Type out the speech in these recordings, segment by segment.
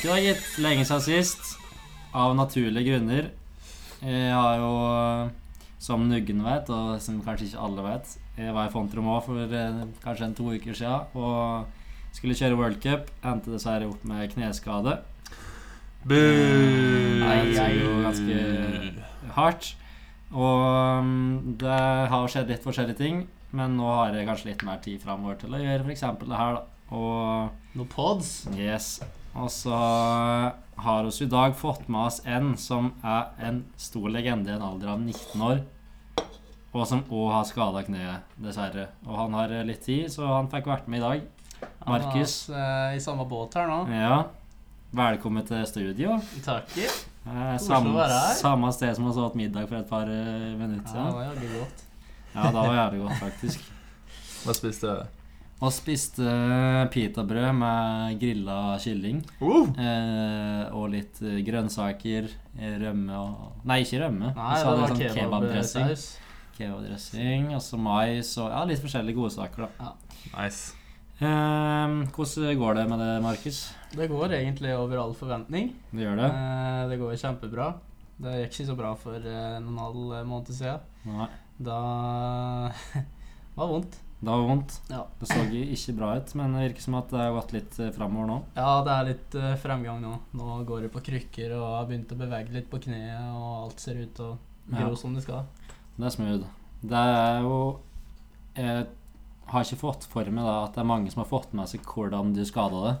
Tilbake, da, gitt. Lenge siden sist. Av naturlige grunner. Jeg har jo, som Nuggen vet, og som kanskje ikke alle vet Jeg var i Fontrom òg for eh, kanskje en to uker siden og skulle kjøre World Cup. Endte dessverre opp med kneskade. Bu! Nei, det er jo ganske hardt. Og mm, det har skjedd litt forskjellige ting, men nå har jeg kanskje litt mer tid framover til å gjøre f.eks. det her, da. Og Noen pods. Yes. Og så har vi i dag fått med oss en som er en stor legende i en alder av 19 år. Og som òg har skada kneet, dessverre. Og han har litt tid, så han fikk vært med i dag. Markus. Han er, eh, i samme båt her nå. Ja. Velkommen til studio. Takk. Eh, Koselig samme, sted som vi åt middag for et par eh, minutter Ja, det var jævlig godt. Ja, det var jævlig godt, faktisk. Hva spiste dere? Og spiste pitabrød med grilla kylling. Uh! Eh, og litt eh, grønnsaker, eh, rømme og Nei, ikke rømme. Nei, Så det var sånn kebabdressing. Kebabdressing, og så mais og ja, litt forskjellige godsaker, da. Nice. Eh, hvordan går det med det, Markus? Det går egentlig over all forventning. Det gjør det? Eh, Det går kjempebra. Det gikk ikke så bra for eh, en og en halv måned siden. Nei. Da det var vondt. Det var vondt. Ja. Det så ikke bra ut, men det virker som at det har gått litt eh, framover nå. Ja, det er litt uh, fremgang nå. Nå går det på krykker og har begynt å bevege litt på kneet, og alt ser ut til å gro Ja. som det skal. Det er smooth. Det er jo Jeg har ikke fått for meg da at det er mange som har fått med seg hvordan du skada det.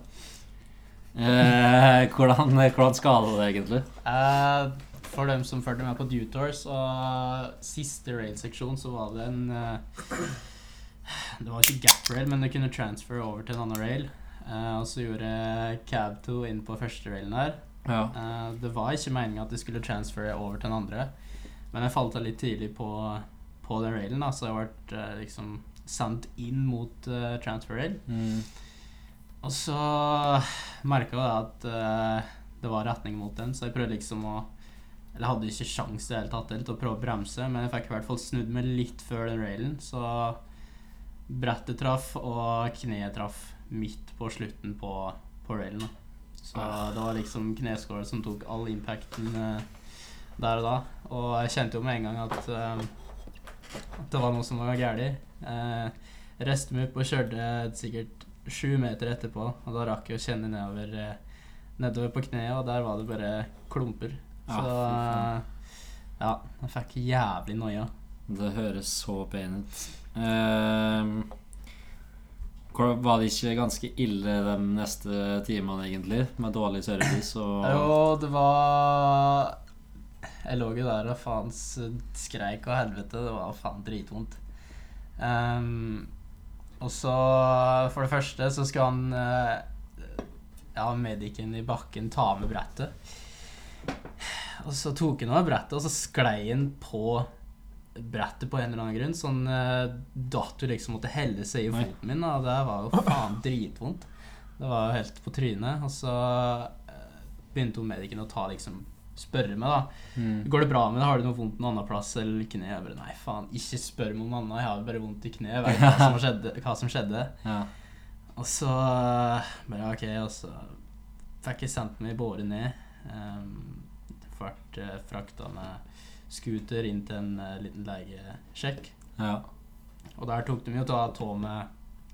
Eh, hvordan, hvordan skada det egentlig? Eh, for dem som fulgte med på Dutour, så siste rail-seksjon så var det en eh, Det var ikke gap rail, men det kunne transfer over til en annen rail. Uh, og så gjorde cab 2 inn på første railen der. Ja. Uh, det var ikke meninga at det skulle transfere over til den andre, men jeg falt av litt tidlig på, på den railen, da, så jeg ble uh, liksom sendt inn mot transfer rail. Mm. Og så merka jeg at det var retning mot den, så jeg prøvde liksom å Eller hadde ikke sjans i det hele tatt til å prøve å bremse, men jeg fikk i hvert fall snudd meg litt før den railen, så brettet traff, og kneet traff midt på slutten på, på railen. Så det var liksom kneskålet som tok all impacten eh, der og da. Og jeg kjente jo med en gang at, eh, at det var noe som var galt. Eh, Reiste meg opp og kjørte sikkert sju meter etterpå, og da rakk jeg å kjenne nedover, eh, nedover på kneet, og der var det bare klumper. Så fy eh, ja, jeg fikk jævlig noia. Det høres så pen ut. Eh, var det ikke ganske ille de neste timene, egentlig? Med dårlig service og Jo, det var Jeg lå jo der og faen skreik og helvete. Det var faen dritvondt. Um, og så, for det første, så skal han eh, Ja, medicen i bakken ta med brettet. Og så tok han av brettet, og så sklei han på brettet på en eller annen grunn. Sånn uh, datt du liksom måtte helle seg i foten min. Og det var jo faen dritvondt. Det var jo helt på trynet. Og så eh, begynte hun medicen å ta liksom Spørre meg, da. Mm. Går det bra med det? Har du noe vondt noen annen plass eller kne? Jeg bare, nei, faen, ikke spør meg om annet. Jeg har bare vondt i kneet. Jeg vet hva som skjedde. Hva som skjedde. Ja. Og så eh, bare ok, og så fikk jeg sendt meg båret ned. Um, Vært uh, frakta med scooter inn til en uh, liten legesjekk. ja. Og der tok de jo ta tå med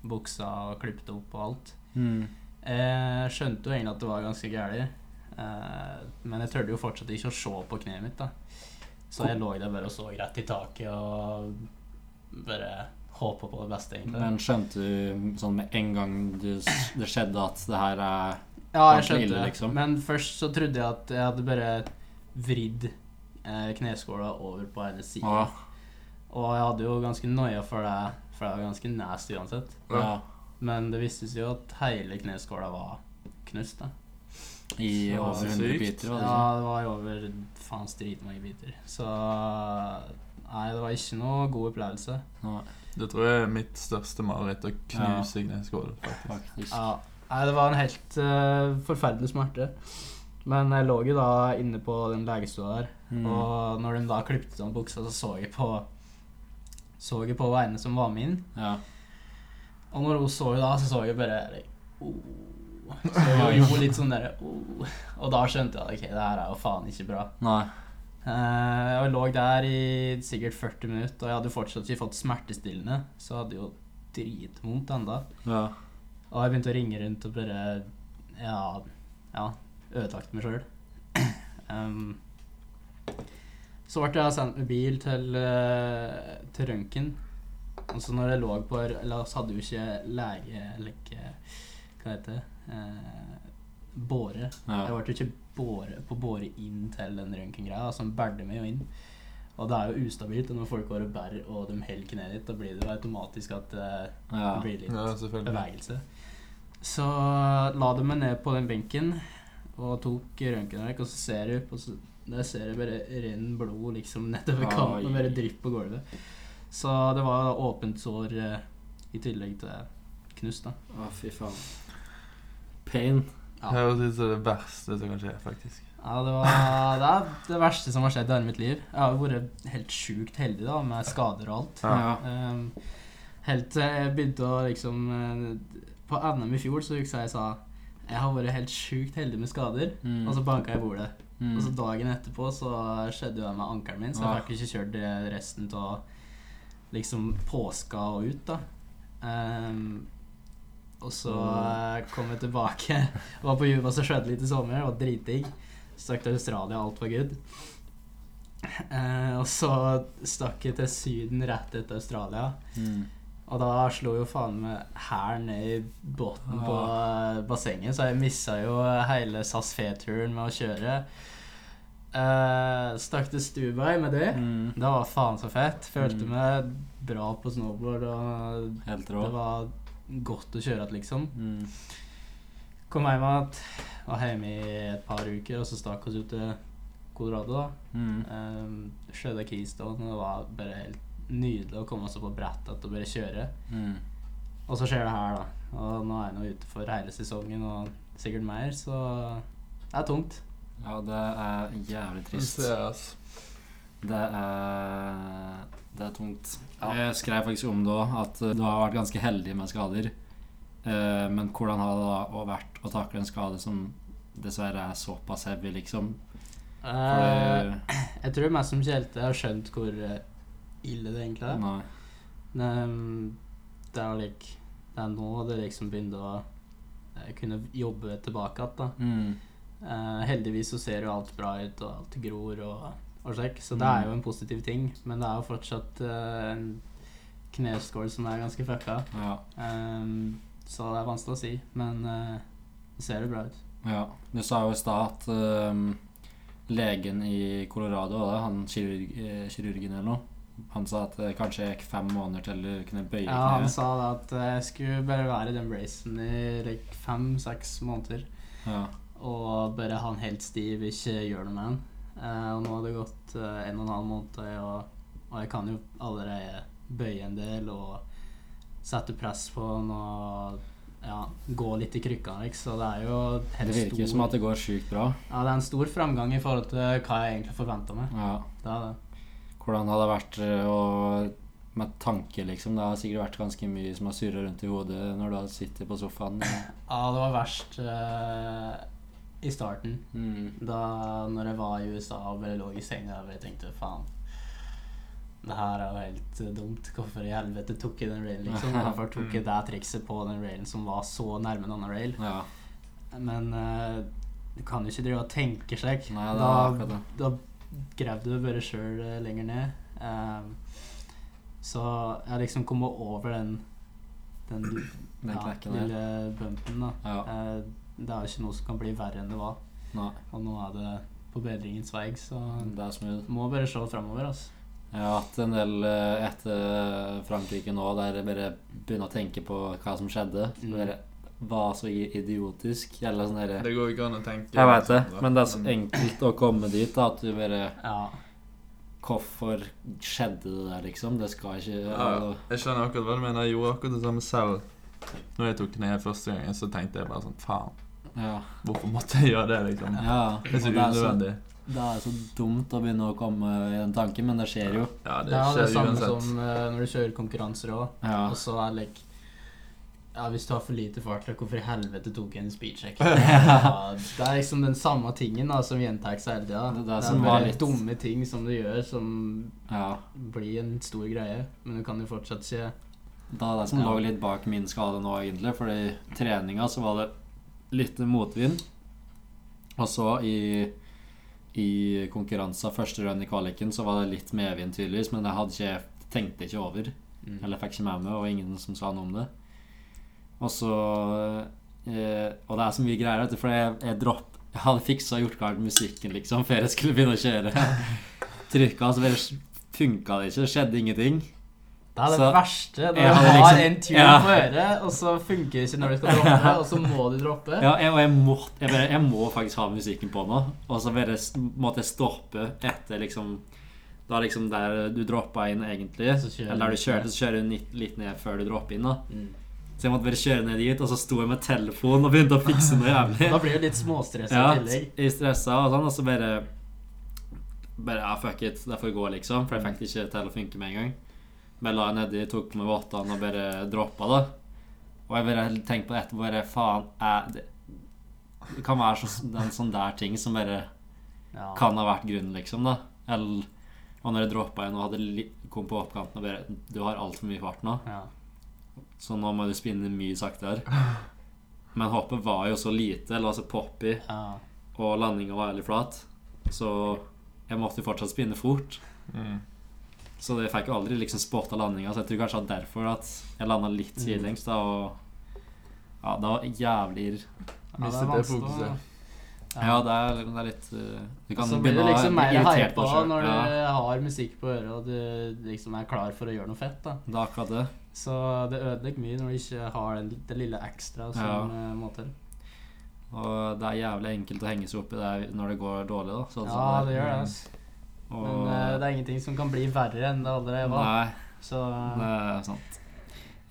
buksa og klippet opp og alt. Mm. Jeg skjønte jo egentlig at det var ganske gærent, eh, men jeg tørde jo fortsatt ikke å se på kneet mitt. da Så jeg lå der bare og så rett i taket og bare håpa på det beste, egentlig. Men skjønte du sånn med en gang du, det skjedde at det her er Ja, jeg skjønte det. liksom. Men først så trodde jeg at jeg hadde bare vridd eh, kneskåla over på ene siden. ah, Og jeg hadde jo ganske noia for det, for det var ganske nasty uansett. ja, Men det viste seg jo at hele kneskåla var knust. da I Så over 100 sykt. biter, var det Ja, sånn? det var jo over faens dritmange biter. Så Nei, det var ikke noe god opplevelse. Nei. Det tror jeg er mitt største mareritt, å knuse kneskål, faktisk. faktisk. Ja. Nei, det var en helt uh, forferdelig smerte. Men jeg lå jo da inne på den legestua der, Mm. og når de da klipte sånn buksa, så så jeg på Så jeg på veiene som var med inn. Ja. Og når hun så jo da, så så jeg bare oh, Så jeg gjorde litt sånn derre oh. Og da skjønte jeg ok, det her er jo faen ikke bra. Nei. Eh, jeg lå der i sikkert 40 minutter, og jeg hadde fortsatt ikke fått smertestillende. Så jeg hadde jo dritvondt enda. Ja. Og jeg begynte å ringe rundt og bare Ja, ja ødelagt meg sjøl. um, så ble jeg sendt med bil til, uh, til røntgen. Og så når jeg lå på Eller så hadde jo ikke lege Eller ikke Hva heter det? Eh, båre. Ja. Jeg ble ikke båre, på båre inn til den røntgengreia. Altså, de bærte meg jo inn. Og det er jo ustabilt. Og når folk går og bærer, og de holder kneet ditt, da blir det jo automatisk at eh, Ja. det blir litt Ja, bevegelse. Så la de meg ned på den benken og tok røntgenverk, og så ser og så der ser jeg bare renn blod liksom nedover kanten og bare drypp på gulvet. Så det var åpent sår eh, i tillegg til knust, da. Å, fy faen. Pain. Ja. Høres ut som det verste som kan skje, faktisk. Ja, det var det, er det verste som har skjedd i hele mitt liv. Jeg har jo vært helt sjukt heldig da, med skader og alt. Ja. Ja. Um, helt til jeg begynte å liksom eh, På NM i fjor så husker jeg jeg sa jeg har vært helt sjukt heldig med skader, Mm. og så banka jeg bordet. Mm. Og så dagen etterpå så skjedde jo det med ankelen min, så jeg Ah. fikk ikke kjørt resten av liksom påska og ut, da. Um, og så kom jeg tilbake. var på Juba så skjedde litt i sommer, det var dritdigg. Stakk til Australia, alt var good. Uh, og så stakk jeg til Syden rett etter Australia. Mm. Og da slo jo faen meg hælen ned i båten på eh, bassenget, så jeg missa jo hele SAS Fe-turen med å kjøre. Uh, stakk til Stubai med det. Mm. Det var faen så fett. Følte Mm. meg bra på snowboard, og Helt det var godt å kjøre igjen, liksom. Mm. Kom hjem igjen, var hjemme i et par uker, og så stakk oss ut til Colorado. da. Mm. Um, Skjedde Keystone, og det var bare helt nydelig å komme seg på brettet og bare kjøre. Mm. Og så skjer det her, da. Og nå er jeg nå ute for hele sesongen og sikkert mer, så det er tungt. Ja, det er jævlig trist. Det er. Det er Det er tungt. Ja. Jeg skrev faktisk om det òg, at uh, du har vært ganske heldig med skader. Eh, men hvordan har det da vært å takle en skade som dessverre er såpass heavy, liksom? For Eh, det- jeg tror mest som Kjelte har skjønt hvor eh, ille det egentlig er. Nei. Det, det er like Det er nå det liksom begynner å eh, kunne jobbe tilbake igjen. Mm. uh, heldigvis så ser jo alt bra ut, og alt gror og, og slik, så det er jo en positiv ting. Men det er jo fortsatt uh, en kneskål som er ganske fucka. Ja. Um, så det er vanskelig å si, men uh, det ser jo bra ut. ja. Du sa jo i stad at um, legen i Colorado, han kirurg, kirurgen eller noe, han sa at det kanskje gikk fem måneder til du kunne bøye Ja, han sa det at jeg skulle bare være i den racen i like, fem-seks måneder. Ja. Og bare ha den helt stiv, ikke gjøre noe med den. Eh, og nå har det gått eh, en og en halv måned, og, og jeg kan jo allerede bøye en del og sette press på den og ja, gå litt i krykka. Ikke? Så det er jo helt Det virker stor, som at det går sjukt bra. Ja, det er en stor framgang i forhold til hva jeg egentlig forventa meg. Ja. Det er det. Hvordan har det vært og med tanke, liksom? Det har sikkert vært ganske mye som har surra rundt i hodet når du har sittet på sofaen. Ja, det var verst uh, i starten. Mm. Da når jeg var i USA og bare lå i senga og tenkte faen Det her er jo helt eh, dumt. Hvorfor i helvete tok jeg den railen, liksom? Hvorfor tok jeg det trikset på den railen som var så nærme en annen rail? Ja. Men uh, du kan jo ikke drive og tenke slik. Nei, det er da, da grav du bare sjøl lenger ned. Um, så jeg liksom kom over den den, Den ja, lille bumpen, da. Ja. Uh, det er jo ikke noe som kan bli verre enn det var. Nei, Og nå er det på bedringens vei, så det er smooth. må bare se framover, altså. Jeg har hatt en del eh, etter Frankrike nå der jeg bare begynner å tenke på hva som skjedde. Mm. Bare var så idiotisk. Eller sånn derre Det går ikke an å tenke Jeg veit det, sånn, men det er så enkelt å komme dit da, at du bare Ja. Hvorfor skjedde det der, liksom? Det skal ikke Ja, jeg skjønner akkurat hva du mener. Jeg gjorde akkurat det samme selv. Når jeg tok ned første gangen, så tenkte jeg bare sånn Faen, Ja. hvorfor måtte jeg gjøre det, liksom? ja. Det er så er unødvendig. det er så dumt å begynne å komme i den tanken, men det skjer jo. Ja, det Det er jo det skjer samme uansett. som eh, når du kjører konkurranser òg. Ja. Og så er det like Ja, Hvis du har for lite fartløk, hvorfor i helvete tok jeg en speedcheck? Ja, det er liksom den samme tingen da, som gjentar seg hele tida. Det Det det er bare litt- dumme ting som du gjør, som Ja. blir en stor greie. Men du kan jo fortsatt si Det er det som lå litt bak min skade nå, egentlig. For i treninga så var det litt motvind. Og så i, i konkurranser, første run i kvaliken, så var det litt medvind, tydeligvis. Men jeg hadde ikke, tenkte ikke over. mm. Eller fikk ikke med meg, og ingen som sa noe om det. Og så eh, Og det er så mye greier, vet du, for jeg, jeg dropp Jeg hadde fiksa og gjort klart musikken, liksom, før jeg skulle begynne å kjøre. Trykka, så bare funka det ikke. Det skjedde ingenting. Det er det Så- verste. Når du har liksom- en tur Ja. på øret, og så funker det ikke når du skal droppe, og så må du droppe. Ja, jeg, jeg må, jeg, bare, jeg må faktisk ha musikken på nå. Og så bare måtte jeg stoppe etter liksom Da liksom der du droppa inn, egentlig. Eller der du kjørte, så kjører du litt ned før du dropper inn. da Mm. Så jeg måtte bare kjøre ned dit, og så sto jeg med telefonen og begynte å fikse noe jævlig. Da blir du litt småstressa Ja, i stressa og sånn, og så bare Bare ja, fuck it, det får gå, liksom. For jeg fikk det ikke til å funke med en gang. Bare la jeg nedi, tok på meg vottene og bare droppa det. Og jeg bare tenkte på det etterpå, bare faen jeg, det, det kan være så, en sånn der ting som bare Ja. kan ha vært grunnen, liksom, da. Eller Og når jeg droppa igjen og hadde kom på oppkanten og bare Du har altfor mye fart nå, Ja. Så nå må du spinne mye saktere. Men hoppet var jo så lite, eller altså så poppy, ja. og landinga var veldig flat. Så jeg måtte jo fortsatt spinne fort. Mm. Så jeg fikk jo aldri liksom spotta landinga, så jeg tror kanskje det var derfor at jeg landa litt Mm. sidelengs. da Og ja, det var jævlig irr. Ja, Mistet er det vanskelig fokuset. Ja, det er, det er litt uh, Du kan så blir du begynne liksom mer hypa når Ja, du har musikk på øret og du liksom er klar for å gjøre noe fett. da det er akkurat det. Så det ødelegger mye når du ikke har det, det lille ekstra som Ja. eh, må til. Og det er jævlig enkelt å henge seg opp i det når det går dårlig. da sånn Ja, det det gjør det. altså. Og, Men uh, det er ingenting som kan bli verre enn det allerede var. Nei, Så det er sant.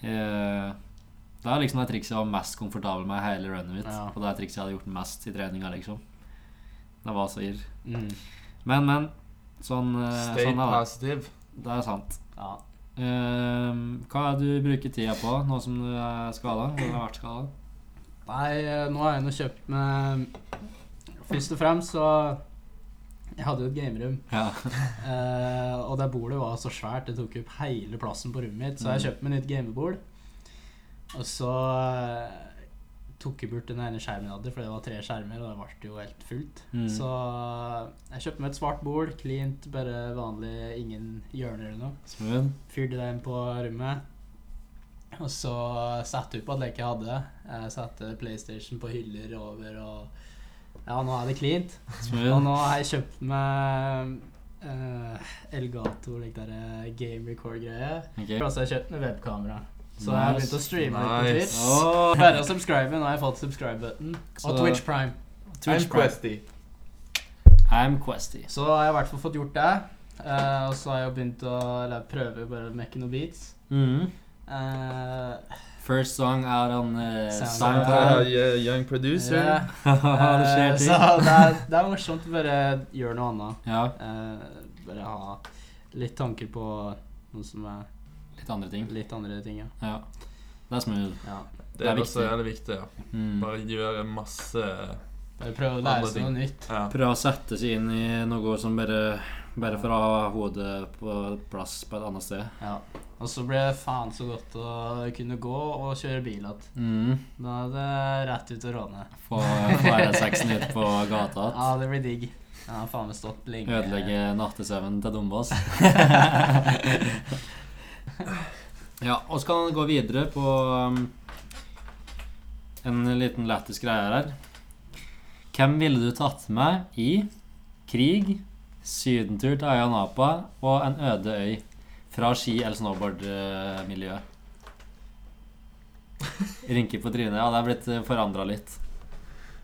Uh, det er liksom det trikset jeg var mest komfortabel med i hele runnet mitt. Ja. Og det er trikset jeg hadde gjort mest i treninga, liksom. Det var så irr. mm, Men, men. Sånn, Stay sånn er det. positive. Det er sant. ja. Eh, hva er det du bruker tida på nå som du er skada? Eller har vært skada? Nei, eh, nå har jeg nå kjøpt med Først og fremst så Jeg hadde jo et gamerom. Ja. uh, og det bordet var så svært, det tok opp hele plassen på rommet mitt. Så jeg Mm. kjøpte meg nytt gamebord. Og så eh, tok jeg bort den ene skjermen jeg hadde, for det var tre skjermer, og det ble jo helt fullt. Mm. Så jeg kjøpte meg et svart bord, cleant, bare vanlig, ingen hjørner eller noe. Smooth. Fyrte den på rommet. Og så satte jeg opp alt jeg hadde. Jeg satte PlayStation på hyller over og Ja, nå er det cleant. Og nå har jeg kjøpt meg uh, Elgato, like der eh, game record-greie. Okay. Og så har jeg kjøpt meg webkamera. Så jeg har begynt å streame litt på Twitch. Oh. Bare å subscribe. Nå har jeg fått subscribe-button. Og Twitch Prime. Twitch I'm Prime. Questy. I'm Questy. Så har jeg i hvert fall fått gjort det. Uh, og så har jeg begynt å Eller prøve bare å mekke noen beats. Mm. Uh, First song out on uh, Soundcloud. Uh, yeah, young producer. ja. det skjer Eh, ting. Så det er, det er morsomt å bare gjøre noe annet. Ja, Eh, bare ha litt tanker på noe som er litt andre ting. litt andre ting. Ja. Ja. Det er smooth. Ja. Det Det er også jævlig viktig. ja. Mm. Bare gjøre masse Bare prøve å lære seg noe nytt. ja. Prøve å sette seg inn i noe som bare Bare for å ha hodet på plass på et annet sted. Ja. Og så ble det faen så godt å kunne gå og kjøre bil igjen. Mm. Da er det rett ut og råne. Få få R6-en ut på gata. Ja, det blir digg. Jeg har faen meg stått lenge. Ødelegge nattesøvnen til Dombås. ja, og så kan han gå videre på um, en liten lættis greie her. Hvem ville du tatt med i krig, sydentur til øya Napa og en øde øy fra ski- eller snowboardmiljø? Rynker på trynet. Ja, det er blitt forandra litt.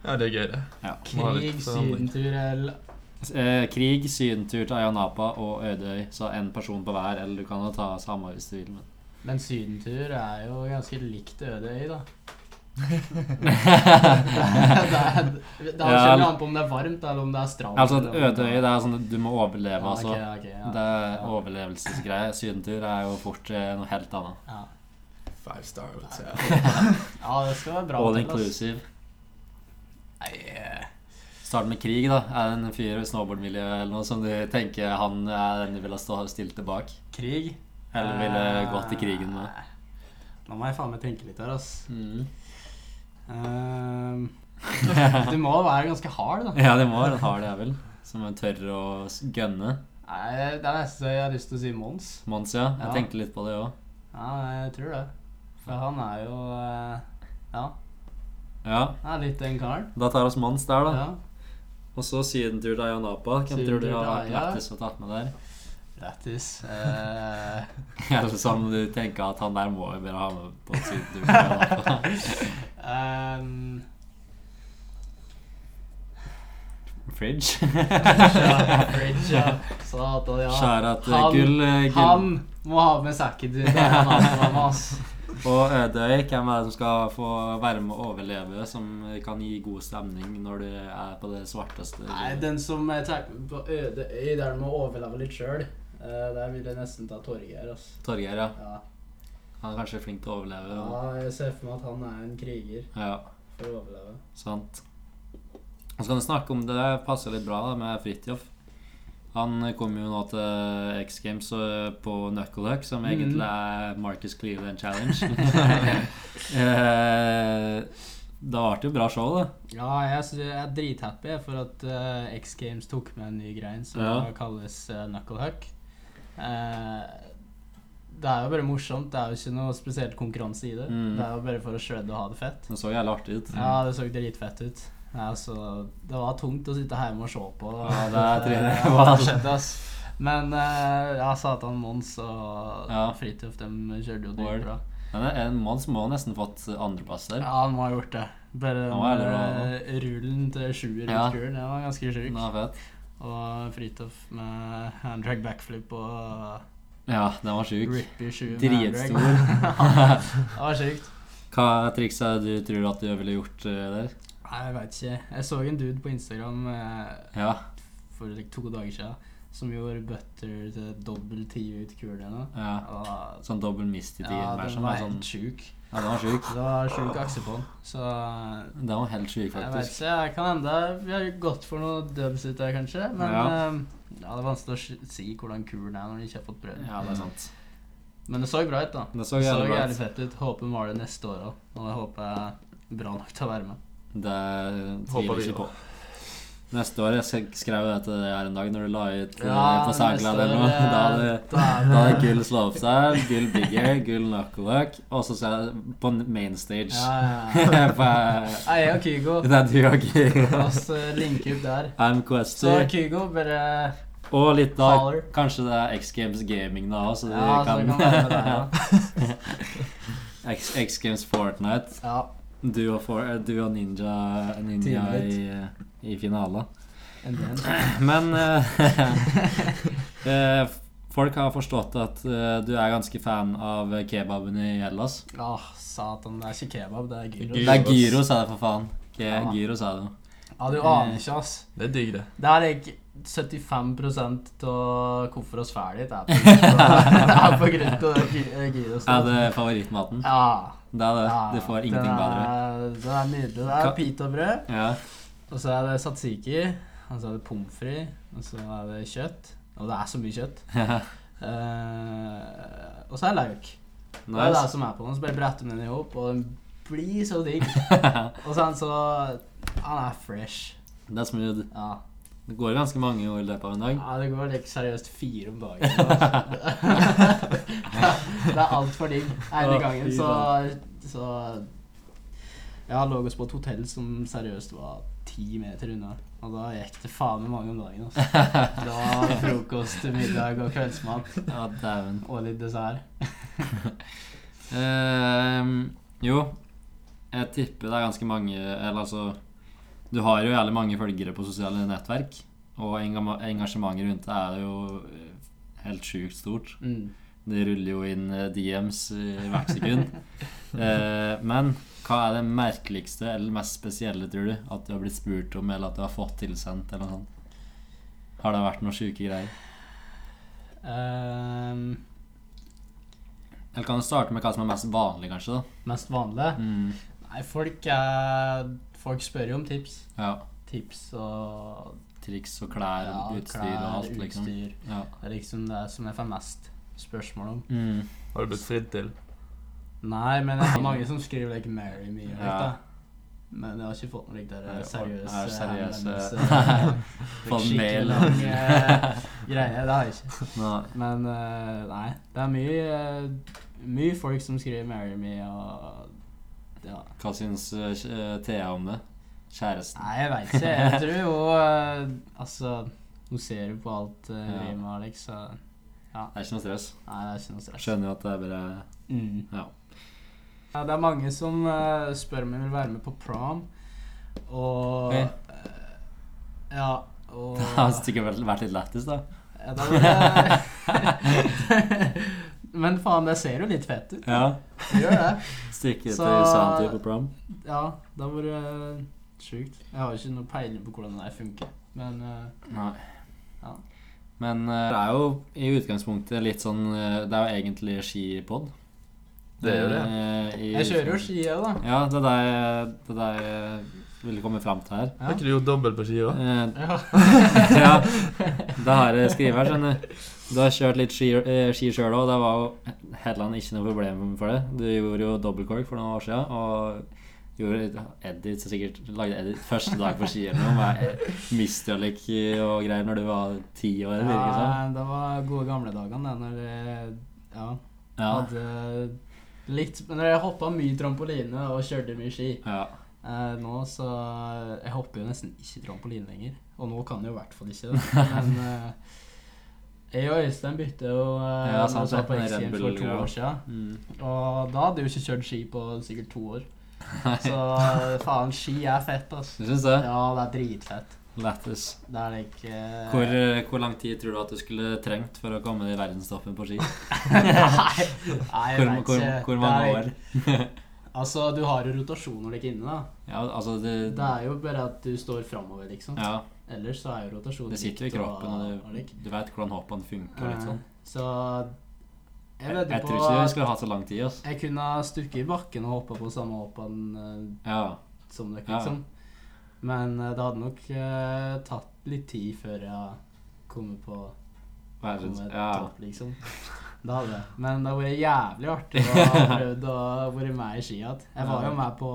ja, det er gøy, det. Ja. Krig, sydentur eller Eh, krig, sydentur til Ayanapa og Ødøy. Så én person på hver, eller du kan jo ta samme hvis du vil. Men. Men sydentur er jo ganske likt Ødøy, da. det er, det Ja, an på om det er varmt, eller om det er stramt. Altså, Ødøy det er sånn at du må overleve, Ja, okay, ok, ok, ja. Det er Ja. overlevelsesgreie. Sydentur er jo fort eh, noe helt annet. Ja. Five star, say. Ja, det skal være bra. All inclusive. Nei, eh, Start med krig, da. Er det en fyr i snowboardmiljø eller noe som du tenker han er den du ville stå stilt tilbake? krig. Eller ville gått i krigen med? Eh, Nå må jeg faen meg tenke litt her, ass. Mm. Uh, du må være ganske hard, da. Ja, du må være en hard jævel som tør å gønne. Nei, det er nesten så jeg har lyst til å si Mons. Mons, ja. Jeg Ja. tenkte litt på det òg. Ja, jeg tror det. For han er jo Ja. Ja, Ja, er litt den karen. da tar oss Mons der, da. Ja. Og så Sydentur til Ayanapa. Hvem Sydentur tror du har Aya. å ta med der? Lættis. Eh, Eller som du tenker at han der må vi bare ha med på sydentur til Ayanapa. ehm, Fridge. ja, Fridge, ja. Satan, ja. Skjæra til Han- gull, eh, gull. Han må ha med sekken til Det Og Ødøy, hvem er det som skal få være med å overleve, som kan gi god stemning når du er på det svarteste Nei, den som tar med på øde øy, der du må overleve litt sjøl, der vil jeg nesten ta Torgeir. Altså. Torgeir, ja. Ja. Han er kanskje flink til å overleve. ja, jeg ser for meg at han er en kriger Ja, for å overleve. sant. Og så kan du snakke om det, det passer litt bra da, med Fridtjof. Han kom jo nå til X Games på Knucklehuck, som egentlig er Marcus Cleveland Challenge. det Da ble det jo bra show, da. Ja, jeg, er drithappy for at eh, X Games tok med en ny grein som Ja. kalles knucklehuck. Eh, det er jo bare morsomt. Det er jo ikke noe spesielt konkurranse i det. Mm. Det er jo bare for å shredde og ha det fett. Det så jævlig artig ut. Ja, det så dritfett ut. Ja, altså, det var tungt å sitte hjemme og se på. Ja, det tror det Ja, det skjedde, ass. Men eh, ja, Satan Mons og Ja. Fridtjof de kjørte jo dritbra. Men en Mons må nesten fått andreplass der. Ja, han må ha gjort det. Bare den rullen til sjuer Ja. ut kuren, den var ganske sjuk. Det. Og Fridtjof med handdrag backflip og Ja, den var sjuk. Dritstor. det var sjukt. Hva triks er det du tror at du ville gjort eh, der? Jeg veit ikke. Jeg så en dude på Instagram eh, Ja. for like, to dager siden som gjorde butter til dobbel ti ut kulene. ja. Og Sånn dobbel mist i ja, tiden. den sånn, var sånn, helt sjuk. ja, den var sjuk. Det var sjuk akse på den. Så Den var helt sjuk, jeg vet faktisk. ikke. Jeg kan hende vi har gått for noe dubs ut der, kanskje. Men Ja. eh, ja, det er vanskelig å si hvordan kulen er når de ikke har fått prøvd. Ja, det er sant. Men det så bra ut, da. Det så jævlig det så jævlig fett ut. Håper vi det neste år òg. Og jeg håper jeg er bra nok til å være med. Det tviler vi ikke på. Neste år, jeg sk- skrev det til deg her en dag når du la ut eh, Ja, på SoundCloud eller noe. eh, Da hadde da er da hadde det- gull Big gull bigger, gull knucklehuck, og så sa jeg på main stage. Ja, ja. På- Jeg og Kygo. Det er du og Kygo. La oss eh, linke opp der. I'm Så Kygo, bare Og litt da Holler. Kanskje det er X Games Gaming da òg, så du Ja, så kan, det, ja. X, X Games Fortnite. ja. Du og, for, du og Ninja, ninja i, i finalen. Men eh, eh, folk har forstått at uh, du er ganske fan av kebaben i Hellas. Åh, satan. Det er ikke kebab, det er gyros. Det er gyros, er det for faen. Ikke Ja. gyros, er det. Ja, du aner ikke, ass. Det er digg, det. Det er like 75 av hvorfor oss ferdig er på er på grunn av gyros. Er det favorittmaten? Ja. Det er det. ja. det får ingenting er, bedre. Det er nydelig. Det er pitabrød, Ja. og så er det satsiki, og så er det pommes frites, og så er det kjøtt. Og det er så mye kjøtt. uh, og så er det lauk. Det er det som er på den. Så bare bretter man den i hop, og den blir så digg. Og så er han så Han er fresh. Det er smooth. Ja. Det går ganske mange år i løpet av en dag. Ja, det går like seriøst fire om dagen. altså. det er altfor digg. Ene gangen så, så Jeg lå ligget på et hotell som seriøst var ti meter unna. Og da gikk det faen meg mange om dagen. Altså. Var frokost, middag og kveldsmat. Ja, dæven. Og litt dessert. uh, jo, jeg tipper det er ganske mange Eller altså Du har jo jævlig mange følgere på sosiale nettverk. Og engasjementet rundt det er jo eh, helt sjukt stort. Mm. Det ruller jo inn eh, DMs i hvert sekund. Eh, men hva er det merkeligste eller mest spesielle, tror du? At du har blitt spurt om, eller at du har fått tilsendt, eller noe sånt? Har det vært noen sjuke greier? Um, Eller kan du starte med hva som er mest vanlig, kanskje? da? Mest vanlig? Mm. Nei, folk er Folk spør jo om tips. Ja. Tips og Triks og klær og utstyr og alt, liksom. utstyr. Ja. Det er liksom det som jeg får mest spørsmål om. Mm. Har du blitt fridd til? Nei, men det er mange som skriver like 'marry me' Ja. da. Men jeg har ikke fått noen like der eh, seriøse er seriøse- Fått Skikkelig mail. lang eh, greie. Det har jeg ikke. Nei. Men eh, nei, det er mye Mye folk som skriver 'marry me' og Ja. Hva syns eh, Thea om det? Kjæresten? Nei, jeg veit ikke. Jeg tror jo eh, Altså, hun ser jo på alt uh, Ja. vi med, Alex, så Det er ikke noe stress. Nei, det er ikke noe stress. Skjønner jo at det er bare Mm. Ja. Ja, det er mange som uh, spør om jeg vil være med på prom, og okay. uh, Ja, og Det har sikkert vært- vært litt lættis, da. ja, da var det Men faen, det ser jo litt fett ut. Ja. Det gjør det. Stikke til tur på prom. Ja, det har vært sjukt. Jeg har ikke noe peiling på hvordan det funker, men eh, Nei. Ja. Men eh, det er jo i utgangspunktet litt sånn eh, Det er jo egentlig skipod. Det gjør det. I- Jeg kjører jo ski jeg, da. Ja, det er det jeg- er ville komme fram til her. Har ikke du gjort dobbelt på ski òg? Eh, Ja. ja, det har jeg skrevet her, skjønner du. Du har kjørt litt ski, eh, sjøl òg. Det var jo heller ikke noe problem for det. Du gjorde jo dobbeltkork for noen år siden, og gjorde edit, så sikkert lagde edit første dag på ski eller noe, med Mistralik og greier når du var ti år. ja, det var gode gamle dagene, det, når jeg ja, Ja. hadde litt Men jeg hoppa mye trampoline og kjørte mye ski. ja. Eh, nå så Jeg hopper jo nesten ikke trampoline lenger. Og nå kan jeg jo i hvert fall ikke det. Men eh, jeg og Øystein bytte jo uh, Ja, sant vi på X Games for to år siden. Mm. Og da hadde jeg jo ikke kjørt ski på sikkert to år. Så eh, faen, ski er fett, altså. Du syns det? Ja, det er dritfett. Lættis. Det er ikke eh, Hvor, eh, hvor lang tid tror du at du skulle trengt for å komme i verdenstoppen på ski? Nei, jeg vet ikke. hvor mange år? Altså, du har jo rotasjoner like inne, da. Ja, altså det, Det er jo bare at du står framover, liksom. ja, Ellers så er jo rotasjonen det sitter i kroppen, og og du, du vet hvordan hoppene funker. og litt sånn. Så jeg Jeg, jeg på tror ikke vi skulle hatt så lang tid. Altså. jeg kunne ha stukket i bakken og hoppa på samme hoppene eh, Ja. som dere, Ja. liksom. Men eh, det hadde nok uh, tatt litt tid før jeg kom på Verdens, ja. topp, liksom. Det hadde. Men det har vært jævlig artig å ha prøvd å være med i ski igjen. Jeg var jo med på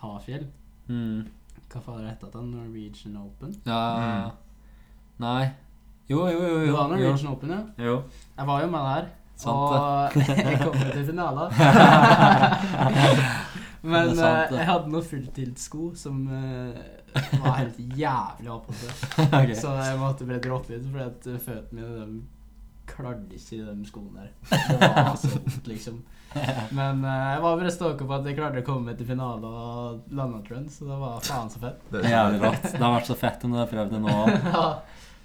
Hafjell. Mm. Hva faen het det? Norwegian Open? ja. Nei. Jo, jo, jo. Det var var jo. Norwegian Open, ja. jo. Jeg var jo med der. Sant og jeg kom jo til finalen. Men sant, eh, jeg hadde noen fulltiltsko som uh, var helt jævlig oppåtte. okay. Så jeg måtte bare droppe ut, fordi at eh, føttene mine klarte ikke i de skoene der. Det var sånt, liksom. Men uh, jeg var bare stoka på at jeg klarte å komme meg til finale og lande trend, så det var faen så fett. Det er jævlig rått. Det har vært så fett om du har prøvd det nå. ja,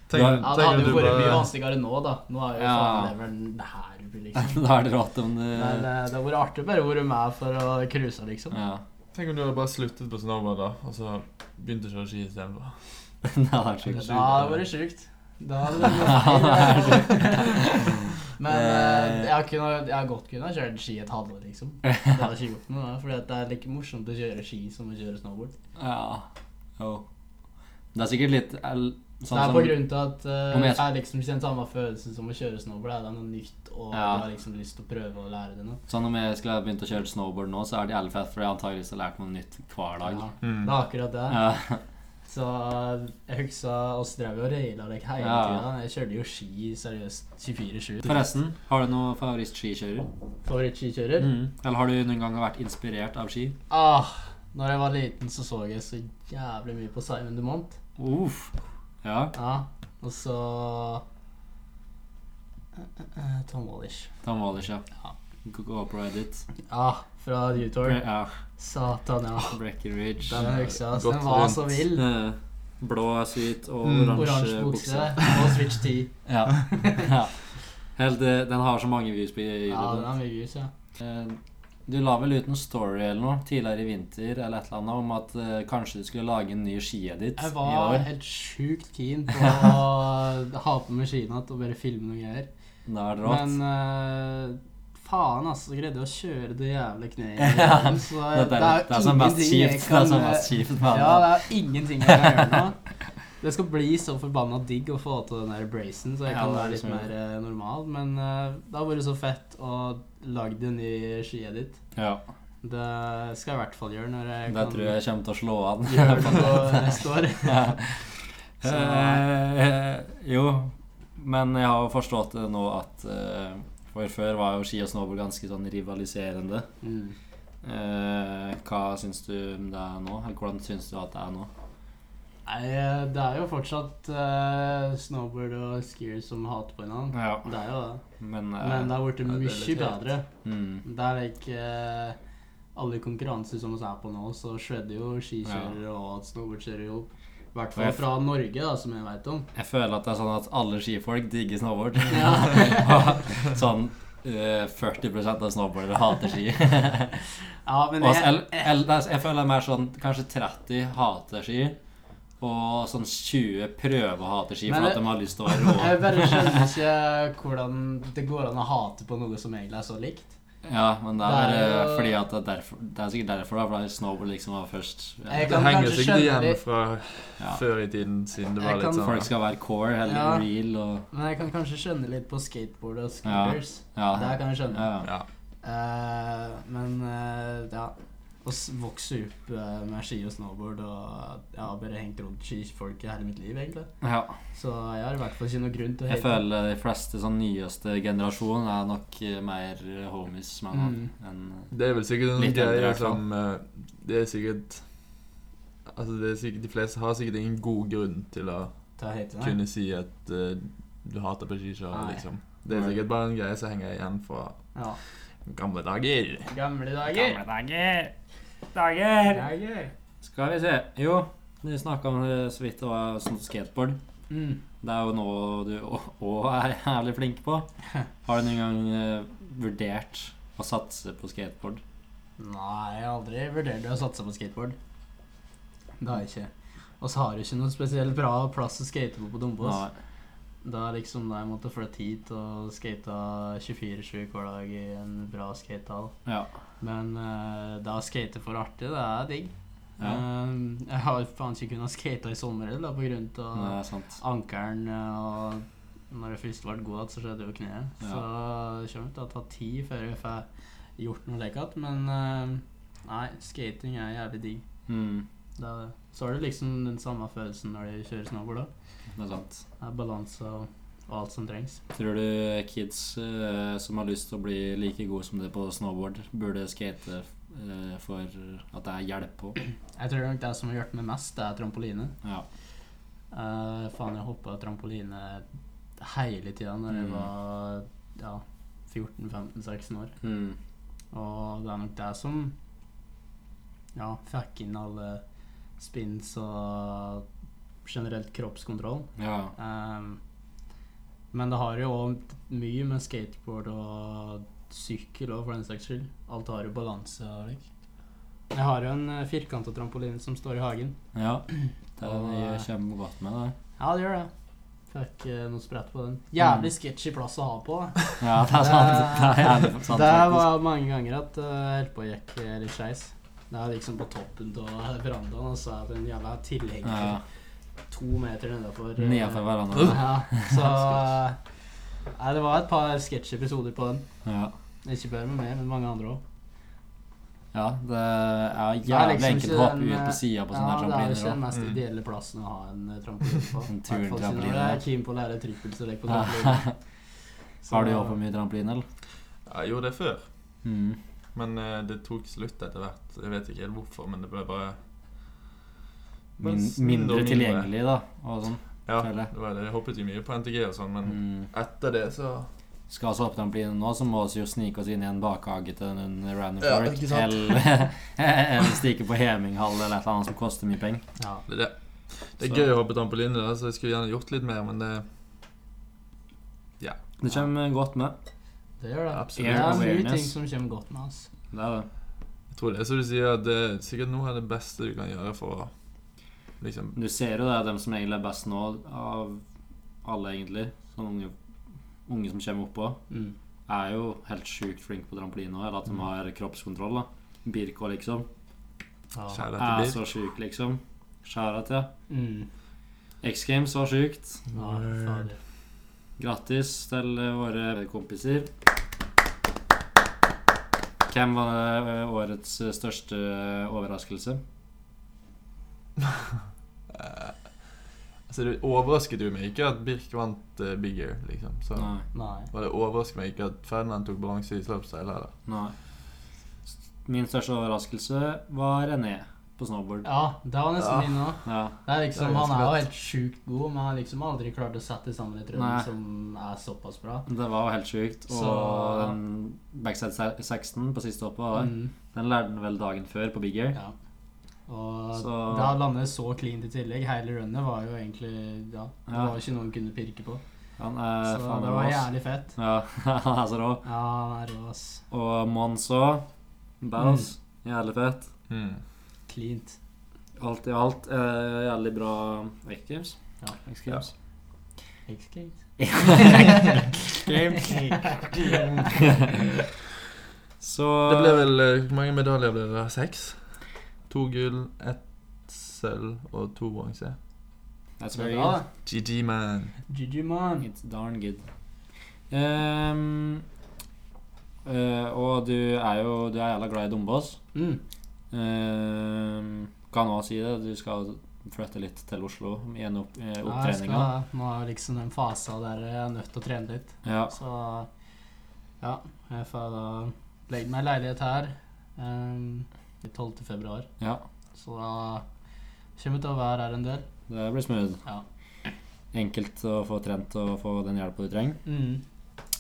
Tenk, Ja, det hadde jo du vært mye vanskeligere nå, da. Nå er jo Ja. faen det her, liksom. Da er det rått om du Men uh, det har vært artig bare å være med for å cruise, liksom. Ja. Tenk om du hadde bare sluttet på snowboard, da, og så begynte å kjøre ski istedenfor. Det hadde vært sjukt. hadde det vært sjukt. Da hadde det vært feil. Men eh, jeg, kunne, jeg har godt kunnet kjøre ski et halvår, liksom. Det hadde ikke gjort noe, fordi at det er like morsomt å kjøre ski som å kjøre snowboard. Ja. Jo. Det er sikkert litt el- sånn det er på grunn til at uh, jeg... jeg- liksom kjenner samme følelsen som å kjøre snowboard. Det er noe nytt, og Ja. du har liksom lyst til å prøve å lære det noe. Sånn om jeg skulle begynt å kjøre snowboard nå, så er det jævlig fett, for jeg har antakeligvis lært noe nytt hver dag. Ja, Mm. det er akkurat det. Ja. Så jeg husker oss drev og raila deg hele Ja. tida. Jeg kjørte jo ski seriøst 24-7. Forresten, har du noen favorittskikjører? Favorittskikjører? Mm. Eller har du noen gang vært inspirert av ski? Ah, når jeg var liten, så så jeg så jævlig mye på Simon Dumont. Uff. Ja. Ja, og så eh, eh, Tom Wallish. Tom Wallish, ja. Ja. GoPro Edit. Ja, fra U-Tour. Ja. Satan, ja. Breckenridge. Den jeg. Gått Den var så rundt. vill. Eh, Blå suite og Mm. oransje bukse. og Switch 10. Ja. ja. Helt, den har så mange views på YouTube. Ja, den har mye views, ja. Eh, Du la vel ut en story eller noe tidligere i vinter eller et eller annet om at uh, kanskje du skulle lage en ny skiedit Jeg i var helt sjukt keen på å ha på meg skiene igjen og bare filme noen greier. Da er det rått. Men eh, faen, altså. Greide å kjøre det jævla kneet. Ja, så Det er, det er som mest kjipt. Det er kan, som eh, mest kjipt Ja, det. det er ingenting jeg kan gjøre nå. Det skal bli så forbanna digg å få til den der bracen, så jeg Ja, kan være litt liksom- mer eh, normal. Men eh, det har vært så fett å lage en ny skiet ditt. Ja, Det skal jeg i hvert fall gjøre når jeg det tror jeg kommer til å slå an. gjøre det på neste år. Så- Eh, jo, men jeg har forstått det nå at eh, For før var jo ski og snowboard ganske sånn rivaliserende. Mm. Eh, hva syns du om det er nå? Eller hvordan syns du at det er nå? Nei, eh, det er jo fortsatt eh, snowboard og skier som hater på hverandre. Ja, Det er jo det. men, eh, Men det har blitt ja, mye bedre. mm, Det er ikke eh, alle konkurranser som vi er på nå, så shredder jo skikjørere og snowboardkjørere jo I hvert fall fra Norge, da, som jeg veit om. Jeg føler at det er sånn at alle skifolk digger snowboard. Ja. Sånn uh, 40% av snowboardere hater ski. Ja, men Og, jeg, føler eller, det er- mer sånn kanskje 30 hater ski, og sånn 20 prøver å hate ski for at de har lyst til å være rå. jeg bare skjønner ikke hvordan det går an å hate på noe som egentlig er så likt. Ja, men det er Det er jo- fordi at det er derfor Det er sikkert derfor da, fordi snowboard liksom var først. Ja. Det henger sikkert skjønne igjen fra Ja. før i tiden, siden det var kan- litt sånn Folk skal være core eller Ja. real og Men jeg kan kanskje skjønne litt på skateboard og scooters. Ja. Det kan jeg skjønne. ja. Ja. Eh, men uh, ja Å vokse opp eh, med ski og snowboard og Jeg har bare hengt rundt skifolk i hele mitt liv, egentlig. ja. Så jeg har i hvert fall ikke noe grunn til å Jeg føler de fleste sånn nyeste generasjon er nok eh, mer homies med Mm. enn Det er vel sikkert en greie som eh, Det er sikkert Altså, det er sikkert, de fleste har sikkert ingen god grunn til å ta hate kunne si at uh, du hater på skikjøring, liksom. Det er sikkert bare en greie som henger igjen fra Ja. gamle dager. Gamle dager. dager! Dager! Dager. Skal vi se. Jo, vi snakka det så vidt det var sånn skateboard. Mm. Det er jo noe du òg er jævlig flink på. Har du noen gang eh, vurdert å satse på skateboard? Nei, jeg har aldri vurdert å satse på skateboard. Det har jeg ikke. Og så har du ikke noe spesielt bra plass å skate på på Dombås. Da liksom da jeg måtte flytte hit og skate 24-7 hver dag i en bra skatehall. Ja. Men uh, det å skate for artig, det er digg. ja. Eh, jeg har faen ikke kunnet skate i sommer heller, da, på grunn Det av er sant. ankelen. Og når jeg først ble god igjen, så skjedde jo kneet. Ja. Så det kommer til å ta tid før jeg får gjort noe lekent. Men uh, nei, skating er jævlig digg. Mm, Det er, så har du liksom den samme følelsen når du kjører snowboard òg. det er sant. Det er balanse og, og alt som trengs. Tror du kids uh, som har lyst til å bli like gode som det på snowboard, burde skate uh, for at det er hjelp på? Jeg tror nok det som har hjulpet meg mest, det er trampoline. Ja. Uh, faen, jeg hoppa trampoline hele tida når jeg Mm. var ja, 14-15-16 år. Mm, Og det er nok det som ja, fikk inn alle spins og generelt kroppskontroll. ja. Ehm, men det har jo òg mye med skateboard og sykkel òg, for den saks skyld. Alt har jo balanse og. Jeg har jo en firkanta trampoline som står i hagen. ja. Det eh, kommer godt med, det. Ja, det gjør det. Fikk eh, noe sprett på den. Jævlig sketchy plass å ha på. Ja, det er sant. Det er jævlig sant, det var mange ganger at uh, jeg holdt på å gikk eh, litt skeis. Det er liksom på toppen av verandaen, og så er det en jævla tilhenger Ja, to meter nedafor. Nedafor Nedenfor hverandre. Ja, så Nei, det var et par sketsjepisoder på den. Ja. Ikke bare med meg, men mange andre òg. ja, det er jævlig liksom enkelt å hoppe ut på sida på sånne Ja, det er ikke den mest Mm. ideelle plassen å ha en eh, trampoline på. En jeg er keen på å lære trippelstrekk på trampoline. Så- Har du hoppa mye trampoline, eller? Jeg gjorde det før, Mm. men uh, det tok slutt etter hvert. Jeg vet ikke helt hvorfor, men det ble bare Min, Mindre tilgjengelig, da. Og sånn. Ja, jeg. det var det. Jeg hoppet jo mye på NTG og sånn, men Mm. etter det så Skal altså hoppe trampoline nå, så må vi jo snike oss inn i en bakhage til en random Ja, eller, eller stikke på Heminghall eller et eller annet som koster mye penger. Ja. Det er det. Det er Så- gøy å hoppe trampoline, da, så jeg skulle gjerne gjort litt mer, men det Det kommer godt med. Det gjør det. Absolutt. Det er mye ting som kommer godt med oss. Det er det. Jeg tror det er som du sier, at det er sikkert noe av det beste du kan gjøre for å liksom Du ser jo det er dem som egentlig er best nå, av alle, egentlig. Sånne unge, unge som kommer oppå. Mm. er jo helt sjukt flinke på trampoline òg, eller at de Mm. har kroppskontroll. da Birko, liksom. Ja. Er så sjuk, liksom. Skjæra til. Mm. X Games var sjukt. Ja. Grattis til våre kompiser. Hvem var eh, årets største overraskelse? Altså, det overrasket jo meg ikke at Birk vant eh, Bigger, liksom. Så Nei. Nei. Og det overrasket meg ikke at Ferdinand tok balanse i slopestyle heller. Nei. Min største overraskelse var René på snowboard. Ja, det var nesten Ja. min òg. Ja. Det er liksom, han er jo helt sjukt god, men han har liksom aldri klart å sette sammen et Nei. som er såpass bra. Det var jo helt sjukt. Og Så- den backside 16 på siste hoppet, Mm, den lærte han vel dagen før på Big Air. ja. Og Så- det landet lande så cleant i tillegg, hele runnet, var jo egentlig Ja, det Ja. var jo ikke noe han kunne pirke på. Han er Så faen det var jævlig fett. Ja, han er så rå. Ja, han er rå, ass. Og Mons òg. Mm. Jævlig fett. Mm. Cleant. Alt i alt eh, jævlig bra X Games. Ja. X Games. X Games. Så Det ble vel eh, Hvor mange medaljer ble det? Seks? To gull, ett sølv og to bronse. That's very good. GG, man. GG, man. It's darn good. Um, uh, og du er jo Du er jævla glad i Dombås. Mm. Ehm, kan òg si det. Du skal flytte litt til Oslo gjennom en opp, eh, Ja, opptreninga. skal, nå er liksom den fasa der jeg er nødt til å trene litt. Ja. Så ja, jeg får da legge meg i leilighet her um, 12. februar. ja. Så da kommer jeg til å være her en del. Det blir smooth. Ja. Enkelt å få trent og få den hjelpa du trenger. Mm.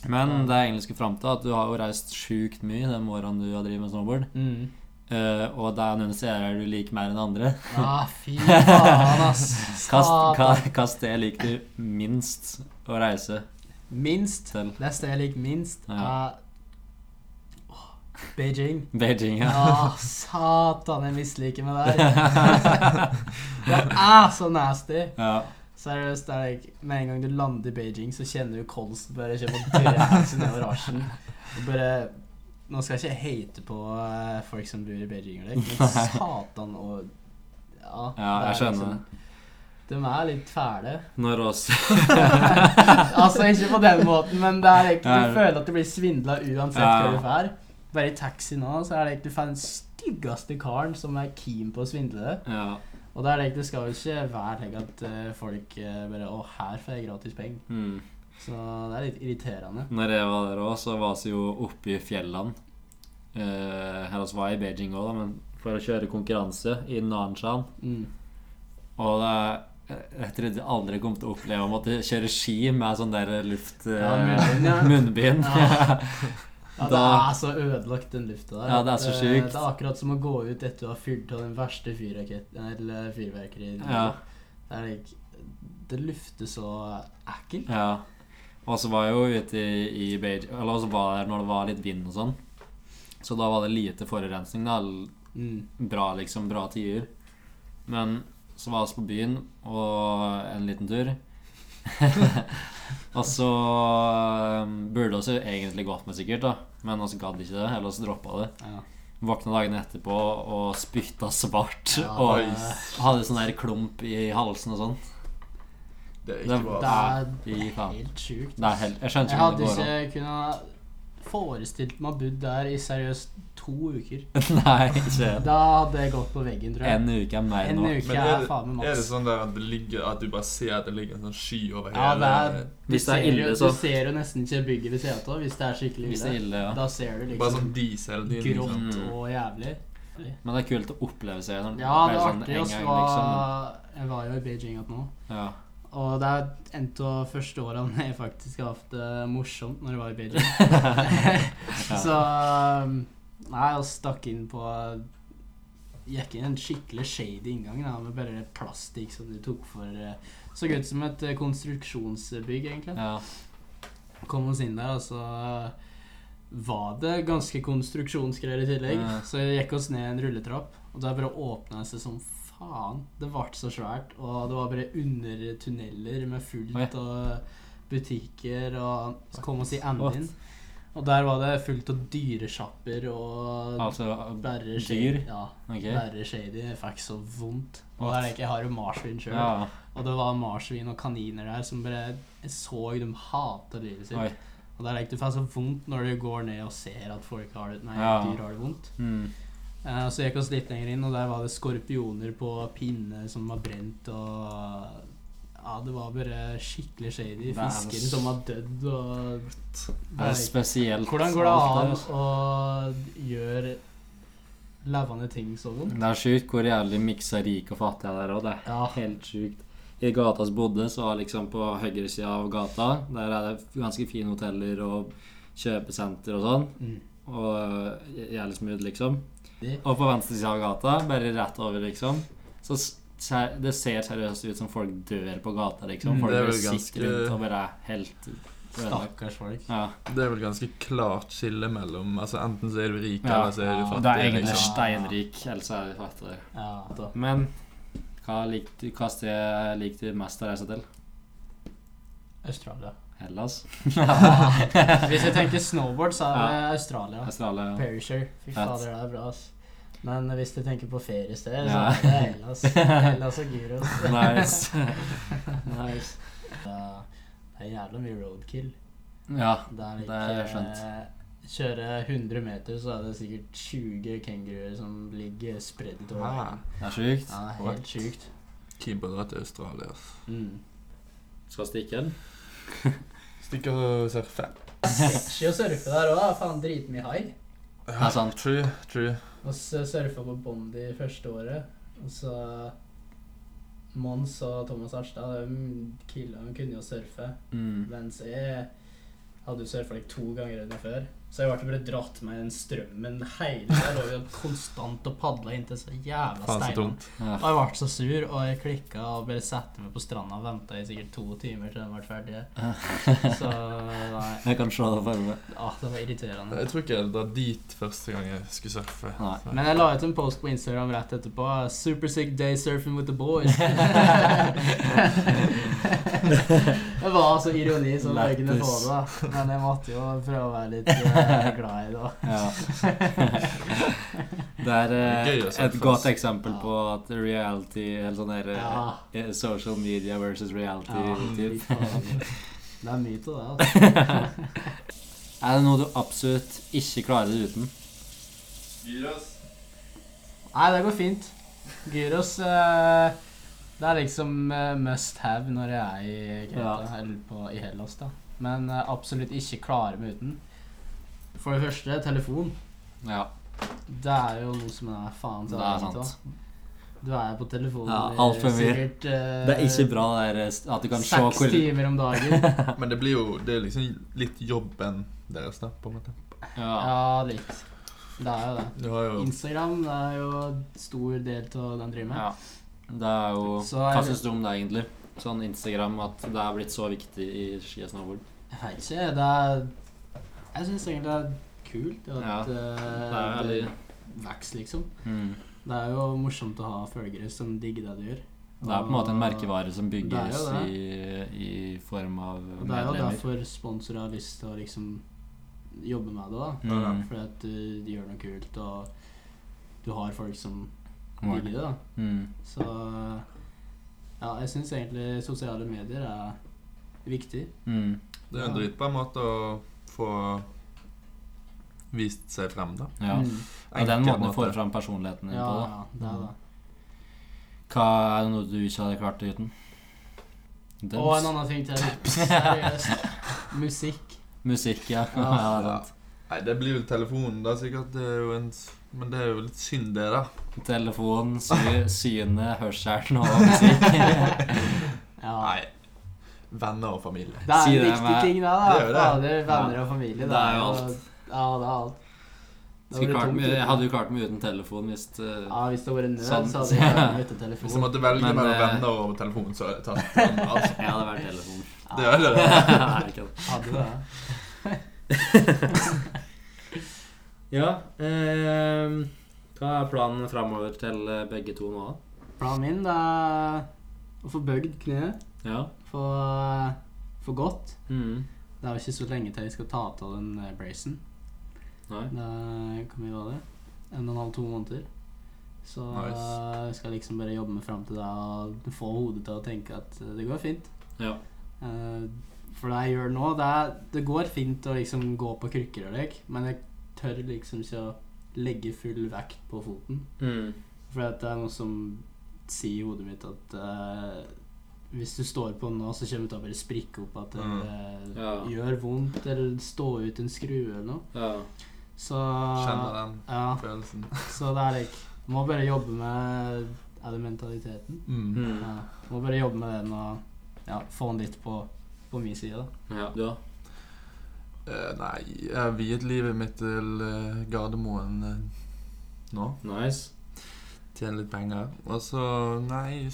Men det jeg egentlig skulle fram til, at du har jo reist sjukt mye de årene du har drevet med snowboard. Mm. Uh, og det er noen serier du liker mer enn andre. Ja, fy faen, ass. Hva ka, kast det liker du minst å reise Minst. til? Det stedet jeg liker minst, Ja. er Åh, Beijing. Beijing, ja. Å, satan, jeg misliker meg der. Det er så nasty. ja. Seriøst, det er like, med en gang du lander i Beijing, så kjenner du kolsen bare kommer og drøser nedover asjen. Bare Nå skal jeg ikke hate på eh, folk som bor i Beijing, men satan og Ja, Ja, jeg skjønner. liksom- De er litt fæle. Når oss altså, ikke på den måten, men det er ikke, du føler at du blir svindla uansett Ja. hvor du drar. Bare i taxi nå, så er det ikke den styggeste karen som er keen på å svindle deg. Ja. Og det er det det skal jo ikke være slik at eh, folk eh, bare Å, her får jeg gratis penger. Mm. Så det er litt irriterende. Når jeg var der òg, så var vi jo oppe i fjellene. Eh, her vi var i Beijing òg, men for å kjøre konkurranse i Nanshan. Mm. Og det jeg trodde jeg aldri kom til å oppleve å måtte kjøre ski med sånn der luft... eh, Ja, munnbind, ja. munnbind. Ja. Ja, det er så ødelagt, den lufta der. Ja, det er så eh, sjukt. Det er akkurat som å gå ut etter å ha fyrt av den verste fyrverkeriet. Ja. Det like Det lufter så ekkelt. Ja. Og så var jeg jo ute i, i Beijing Eller også var der når det var litt vind og sånn. Så da var det lite forurensning. da Mm. Bra, liksom. Bra tider. Men så var vi på byen og en liten tur. og så um, burde vi egentlig gått med, sikkert, da. Men vi gadd ikke det. Eller så droppa det. Ja. Våkna dagen etterpå og spytta svart. Ja, og det- hadde sånn der klump i halsen og sånn. Det er Det- ikke bra. Det er helt sjukt. Det helt, jeg skjønner ikke hadde hvordan det går an. ikke kunnet forestilt meg å bo der i seriøst to uker. Nei, ikke Da hadde jeg gått på veggen, tror jeg. En uke er mer En nå. uke Men er, er det, faen meg er det maks. sånn der at, det ligger, at du bare ser at det ligger en sånn sky over Ja, hele det er, du, Hvis det er ser ille, jo, så- du ser jo nesten ikke bygget ved siden av hvis det er skikkelig Hvis det er ille. ille, ja. Da ser du Bare liksom sånn diesel hele tiden. grått Liksom. Mm. og jævlig. Men det er kult å oppleve seg når Ja, det er sånn artig. en oss gang, var, liksom. Jeg var jo i Beijing igjen nå. Ja. Og det er en av første årene jeg faktisk har hatt det morsomt når jeg var i Beijing. Så um, Nei, og stakk inn på Gikk inn en skikkelig shady inngang da, med bare plastikk som du tok for eh, Så ut som et eh, konstruksjonsbygg, egentlig. ja. Kom oss inn der, og så var det ganske konstruksjonsgreier i tillegg. Ja. Så jeg gikk oss ned en rulletrapp, og der bare åpna det seg som faen. Det ble så svært, og det var bare under tunneler med fullt av butikker, og så kom oss i enden. Og der var det fullt av dyresjapper og Altså bare dyr? shady. Ja, Ok. bare shady. Jeg fikk så vondt. Og der er ikke, jeg har jo marsvin sjøl. Ja. Og det var marsvin og kaniner der som bare Jeg så de hata livet sitt. Oi. Og det er ikke, du får så vondt når du går ned og ser at folk har det Nei, Ja. dyr har det vondt. Mm. Eh, så gikk vi oss litt lenger inn, og der var det skorpioner på pinne som var brent, og Ja, det var bare skikkelig shady. Det er Fisker s- som var dødd, og Det er spesielt. Hvordan går det an å gjøre levende ting sånn? Det er sjukt hvor jævlig miksa rik og fattig er der òg. Det er Ja. helt sjukt. I gata vi bodde, så liksom på høyresida av gata Der er det ganske fine hoteller og kjøpesenter og sånn. Mm. Og jævlig smooth, liksom. Og på venstre side av gata, bare rett over, liksom, så det ser seriøst ut som folk dør på gata, liksom. Mm, Folk det er vel ganske- rundt og bare er helt. Stakkars folk. Ja. Det er vel ganske klart skille mellom Altså Enten så er du rik, Ja, eller så er du fattig. Det er egentlig liksom. steinrik, ellers er du fattig. Ja. Men hva likte hva sted likte du mest å reise til? Australia. Hellas? Hvis jeg tenker snowboard, så er det Australia. Australia? Perisher. Fy fader, det er bra, ass. Men hvis du tenker på feriested, så er det Hellas. Hellas og Gyros. Nice. nice. Da, Det er jævla mye roadkill. Ja, Det er, det er skjønt. Kjøre 100 meter, så er det sikkert 20 kenguruer som ligger spredd utover Ja, veien. det er sjukt. Ja, er What? helt sjukt. Keen drar til Australia. Mm. Skal stikke den? stikke og surfe. Stikke å surfe der òg. Faen dritmye hai. Det er sant. True, true. Og så surfa på Bondi første året. Og så Mons og Thomas Arstad, de killa, de kunne jo surfe. Mm. Mens jeg hadde jo surfa like to ganger enn før. Så jeg ble bare dratt med den strømmen hele tida. Jeg lå jo konstant og padla inntil så jævla steinene. Ja. Og jeg ble så sur, og jeg klikka og bare satte meg på stranda og venta i sikkert to timer til den ble ferdig. Så nei, Jeg kan se det for meg. ah, det var irriterende. Jeg tror ikke jeg var dit første gang jeg skulle surfe. Nei. Men jeg la ut en post på Instagram rett etterpå. 'Super sick day surfing with the boys'. det var så ironi som jeg kunne få det. Men jeg måtte jo prøve å være litt eh, glad i det. da. Ja. Det er eh, et godt eksempel på at reality Eller sånn der eh, Ja. eh, Social media versus reality. Ja, typ. det er mye av det. altså. Er det noe du absolutt ikke klarer deg uten? Nei, det går fint. Gyros eh, Det er liksom eh, must have når jeg er i Kreta, Ja. eller på, i Hellas, da. Men eh, absolutt ikke klare meg uten. For det første, telefon. Ja, Det er jo noe som er faen til det er avhengig sant. av. Du er på telefonen Ja, alt for mye. sikkert eh, Det er ikke bra det der eh, at du kan se Seks hvor timer om dagen. Men det blir jo Det er liksom litt jobben deres, da, på en måte. Ja. ja, litt. Det er jo det. Du har jo Instagram det er jo stor del av den driver med. ja. Det er jo Så er Hva det- syns du om det, egentlig? Sånn Instagram, at det er blitt så viktig i ski og snowboard. Jeg vet ikke. Det er Jeg syns egentlig det er kult at Ja, eh, Det er vokser, liksom. mm. Det er jo morsomt å ha følgere som digger det du gjør. Det er på en måte en merkevare som bygges det. i, i form av medlemmer. Det er jo derfor sponsorer har lyst til å liksom jobbe med det. da Mm. Fordi at du, de gjør noe kult, og du har folk som vil det. da Mm. Så ja, jeg syns egentlig sosiale medier er viktig. Mm. Det er en på dritbra måte å få vist seg frem, da. Ja. Mm. Og den måten du får fram personligheten din ja, på. da ja, det er det. Hva er det noe du ikke hadde klart uten? Dems. Og en annen ting til. Seriøst. Musikk. Musikk, ja. Ja. ja, det. Nei, det blir vel telefonen, da, sikkert. Det er jo en Men det er jo litt synd, det, da. Telefon, sy syne, hørselen og musikk. Ja. Nei. Venner og familie. Det er Si en det viktig med- ting, da. da Det er det. Fader, venner Ja. og familie. Det er jo alt. Ja, det er alt. Det klart, jeg hadde jo klart meg uten telefon hvis uh, Ja, hvis det hadde vært nød, Sant. så hadde jeg vært uten telefon. Hvis jeg måtte velge Men, mellom eh, venner og telefon, så hadde jeg tatt den. Altså. Jeg hadde vært telefon. Det gjør det. Det. Hadde det. Ja Eh, Hva er planen framover til eh, begge to nå? Planen min det er å få bøgd kneet. Ja. Få, for godt. Mm. Det er jo ikke så lenge til jeg skal ta av den eh, bracen. Nei. Det Hvor mye det? En og en halv, to måneder. Så Nice. eh, jeg skal liksom bare jobbe meg fram til det og få hodet til å tenke at eh, det går fint. Ja. Eh, for det jeg gjør nå, det, er, det går fint å liksom gå på krykker og lek, men jeg tør liksom ikke å legge full vekt på foten. Mm. For det er noe som sier i hodet mitt at eh, hvis du står på den nå, så kommer det til å bare sprikke opp at det Mm. eh, Ja. gjør vondt, eller stå ut en skrue eller noe. ja. Så Kjenner den Ja, følelsen. så det er like Må bare jobbe med Er det mentaliteten? Mm. Mm. Ja, må bare jobbe med den og ja, få den litt på, på min side, da. ja. Du, da? Eh, nei, jeg har viet livet mitt til uh, Gardermoen uh, nå. Nice. Tjene litt penger. Og så, nei,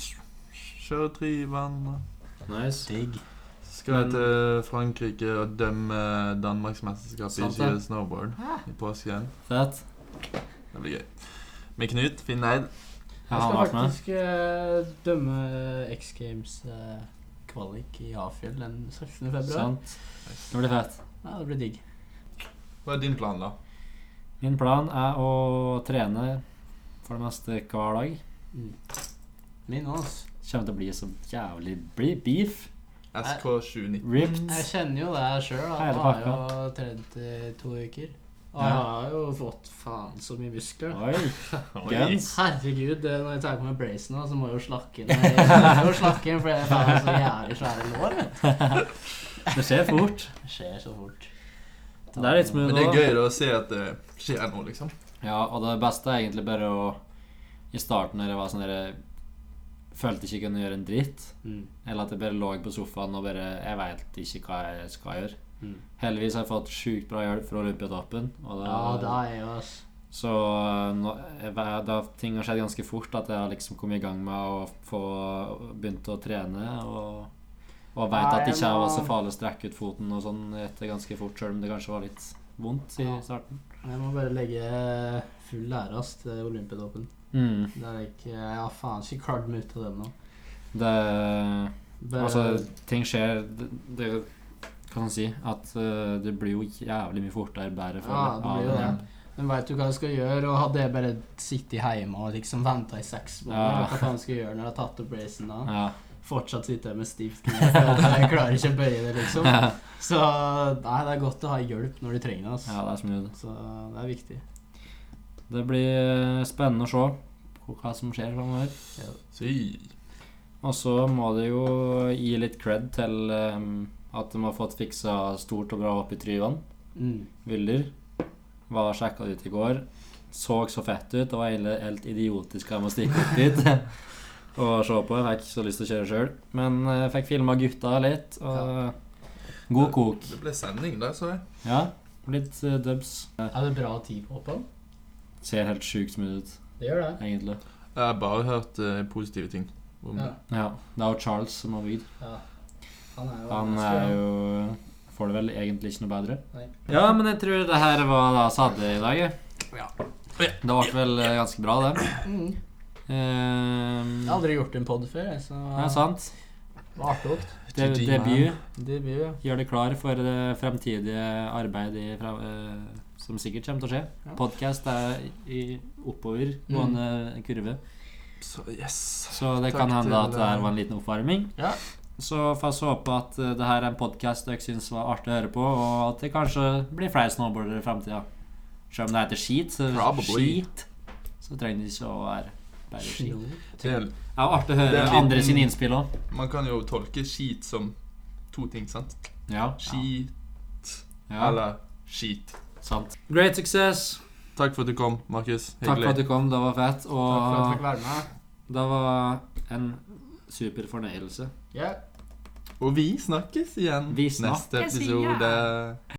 kjøre Tryvann. Nice. Digg. Skal jeg til Frankrike og dømme Danmarksmesterskapet i ski og snowboard i påsken. Fett. Det blir gøy. Med Knut Finneid. Jeg skal faktisk eh, dømme X Games eh, kvalik i Hafjell den 16. februar. Sant. Det blir fett. Ja, det blir digg. Hva er din plan, da? Min plan er å trene for det meste hver dag. Mm. Min altså. Kommer til å bli så jævlig beef. SK719. Ripped. Jeg kjenner jo det sjøl. Han har jo trent i to uker. Og Ja. jeg har jo fått faen så mye muskler. Oi. Guns. Herregud, når jeg tar på meg bracen nå, så må jeg jo slakke inn. Jeg må jo slakke inn, for jeg har så jævlig svære lår. Det skjer fort. Det skjer så fort. Det er litt smooth Men det er gøyere å se at det skjer noe, liksom. Ja, og det beste er egentlig bare å I starten når jeg var sånn der jeg Følte ikke jeg kunne gjøre en dritt. Mm. Eller at jeg bare lå på sofaen og bare Jeg veit ikke hva jeg skal gjøre. Mm. Heldigvis har jeg fått sjukt bra hjelp fra Olympiatoppen. Og det, Ja, det er jeg også. Så nå, da ting har skjedd ganske fort, at jeg har liksom kommet i gang med å få begynt å trene. Og, og veit at det ikke var så farlig å strekke ut foten og sånn etter ganske fort, sjøl om det kanskje var litt vondt i starten. Jeg må bare legge full ære til Olympiatoppen. Mm. Det er ikke Jeg har faen ikke klart meg ut av det nå. Det Bare, Altså, ting skjer Det, det kan man si at uh, det blir jo jævlig mye fortere bedre for Ja, det blir jo det. Men veit du hva jeg skal gjøre? Og hadde jeg bare sittet hjemme og liksom venta i seks måneder, Ja. hva faen skal jeg gjøre når jeg har tatt opp racen da? Ja. Fortsatt sitter jeg med stivt kne. Jeg klarer ikke å bøye det, liksom. Så nei, det er godt å ha hjelp når du trenger det. Altså. ja, det er. Så det er viktig. Det blir eh, spennende å se hva som skjer framover. Si. Og så må det jo gi litt cred til um, at de har fått fiksa stort og bra opp i Tryvann. Mm. Vilder. Var sjekka ut i går. Så så fett ut. Det var helt idiotisk av meg å stikke opp dit og se på. Jeg fikk så lyst til å kjøre sjøl. Men jeg fikk filma gutta litt, og god kok. Det ble sending der, så jeg. Ja, litt uh, dubs. Er det bra tid på hoppen? Ser helt sjukt smooth ut, Det gjør det. egentlig. Jeg har bare hørt eh, positive ting. om Ja. det. Ja, Det er jo Charles som har bygd. ja. Han er jo Han er jo Får det vel egentlig ikke noe bedre. Nei. Ja, men jeg tror det her var det vi hadde i dag. jeg. Ja. Det ble vel eh, ganske bra, det. Mm. Ehm, Jeg har aldri gjort en pod før, jeg, så det er sant. det var artig. De, GG, debut. Debut, ja. Gjør det klar for det fremtidige arbeid i, fra, eh, som sikkert kommer til å skje. Ja. Podcast er i oppovergående kurve. Så yes. Så det Takk kan hende at det her eh, var en liten oppvarming. Ja. Så får vi håpe at eh, det her er en podkast dere syns var artig å høre på, og at det kanskje blir flere snowboardere i framtida. Selv om det heter skit, så, skit, så trenger det ikke å være bare skit. Det er, artig å høre liten- andre sine innspill òg. man kan jo tolke skit som to ting, sant? Ja. Skit ja. eller skit. Sant. Great success. Takk for at du kom, Markus. Takk for at du kom, det var fett. Takk for at jeg fikk være med. det var en super fornøyelse. Yeah. Og vi snakkes igjen Vi neste episode. episode.